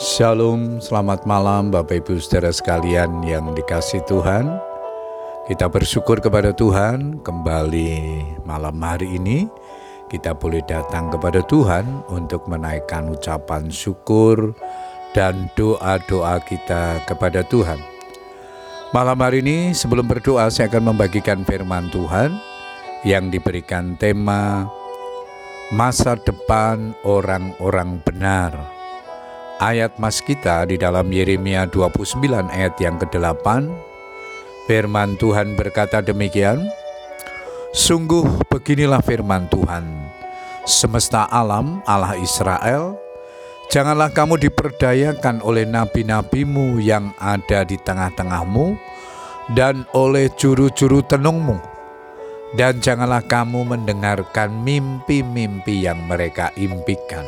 Shalom, selamat malam Bapak Ibu saudara sekalian yang dikasih Tuhan. Kita bersyukur kepada Tuhan kembali malam hari ini kita boleh datang kepada Tuhan untuk menaikkan ucapan syukur dan doa-doa kita kepada Tuhan. Malam hari ini sebelum berdoa saya akan membagikan firman Tuhan yang diberikan tema masa depan orang-orang benar. Ayat mas kita di dalam Yeremia 29 ayat yang ke-8 Firman Tuhan berkata demikian, Sungguh beginilah firman Tuhan, semesta alam Allah Israel, janganlah kamu diperdayakan oleh nabi-nabimu yang ada di tengah-tengahmu dan oleh juru-juru tenungmu, dan janganlah kamu mendengarkan mimpi-mimpi yang mereka impikan.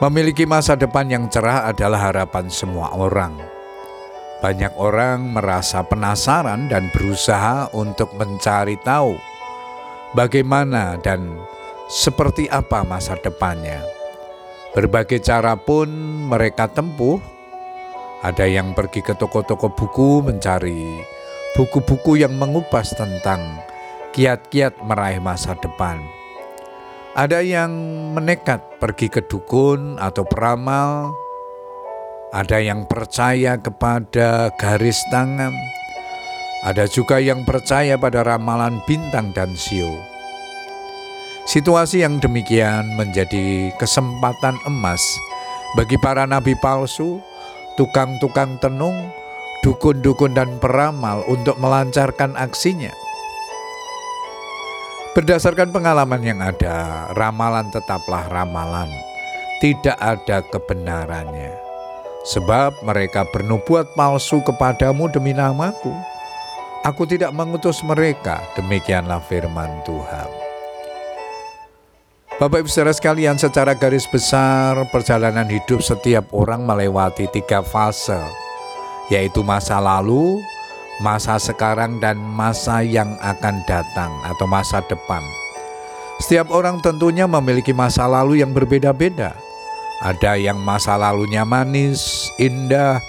Memiliki masa depan yang cerah adalah harapan semua orang banyak orang merasa penasaran dan berusaha untuk mencari tahu bagaimana dan seperti apa masa depannya. Berbagai cara pun mereka tempuh. Ada yang pergi ke toko-toko buku mencari buku-buku yang mengupas tentang kiat-kiat meraih masa depan. Ada yang menekat pergi ke dukun atau peramal ada yang percaya kepada garis tangan, ada juga yang percaya pada ramalan bintang dan sio. Situasi yang demikian menjadi kesempatan emas bagi para nabi palsu, tukang-tukang tenung, dukun-dukun dan peramal untuk melancarkan aksinya. Berdasarkan pengalaman yang ada, ramalan tetaplah ramalan, tidak ada kebenarannya sebab mereka bernubuat palsu kepadamu demi namaku. Aku tidak mengutus mereka, demikianlah firman Tuhan. Bapak Ibu saudara sekalian, secara garis besar perjalanan hidup setiap orang melewati tiga fase, yaitu masa lalu, masa sekarang, dan masa yang akan datang atau masa depan. Setiap orang tentunya memiliki masa lalu yang berbeda-beda ada yang masa lalunya manis, indah,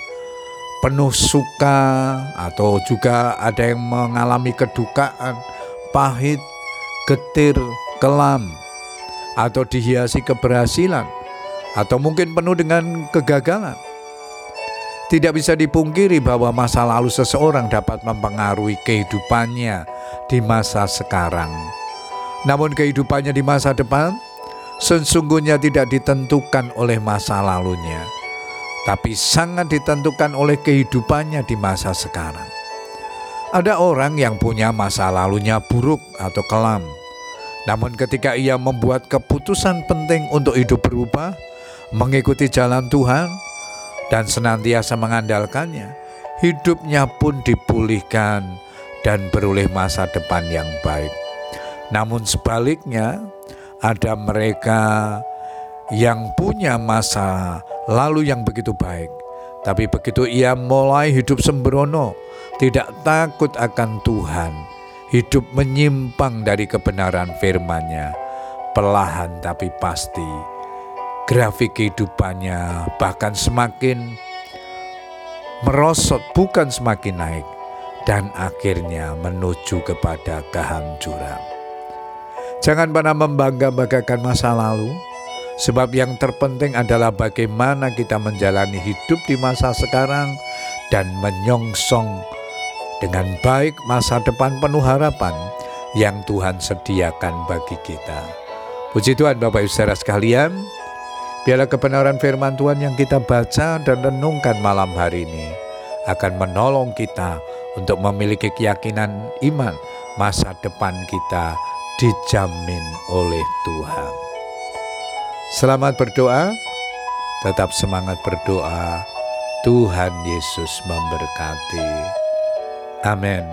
penuh suka, atau juga ada yang mengalami kedukaan, pahit, getir, kelam, atau dihiasi keberhasilan, atau mungkin penuh dengan kegagalan. Tidak bisa dipungkiri bahwa masa lalu seseorang dapat mempengaruhi kehidupannya di masa sekarang. Namun, kehidupannya di masa depan sesungguhnya tidak ditentukan oleh masa lalunya, tapi sangat ditentukan oleh kehidupannya di masa sekarang. Ada orang yang punya masa lalunya buruk atau kelam, namun ketika ia membuat keputusan penting untuk hidup berubah, mengikuti jalan Tuhan, dan senantiasa mengandalkannya, hidupnya pun dipulihkan dan beroleh masa depan yang baik. Namun sebaliknya, ada mereka yang punya masa lalu yang begitu baik, tapi begitu ia mulai hidup sembrono, tidak takut akan Tuhan, hidup menyimpang dari kebenaran firman-Nya, perlahan tapi pasti grafik kehidupannya bahkan semakin merosot bukan semakin naik dan akhirnya menuju kepada kehancuran. Jangan pernah membangga-banggakan masa lalu, sebab yang terpenting adalah bagaimana kita menjalani hidup di masa sekarang dan menyongsong dengan baik masa depan penuh harapan yang Tuhan sediakan bagi kita. Puji Tuhan Bapak Ibu saudara sekalian, biarlah kebenaran firman Tuhan yang kita baca dan renungkan malam hari ini akan menolong kita untuk memiliki keyakinan iman masa depan kita dijamin oleh Tuhan. Selamat berdoa, tetap semangat berdoa. Tuhan Yesus memberkati. Amin.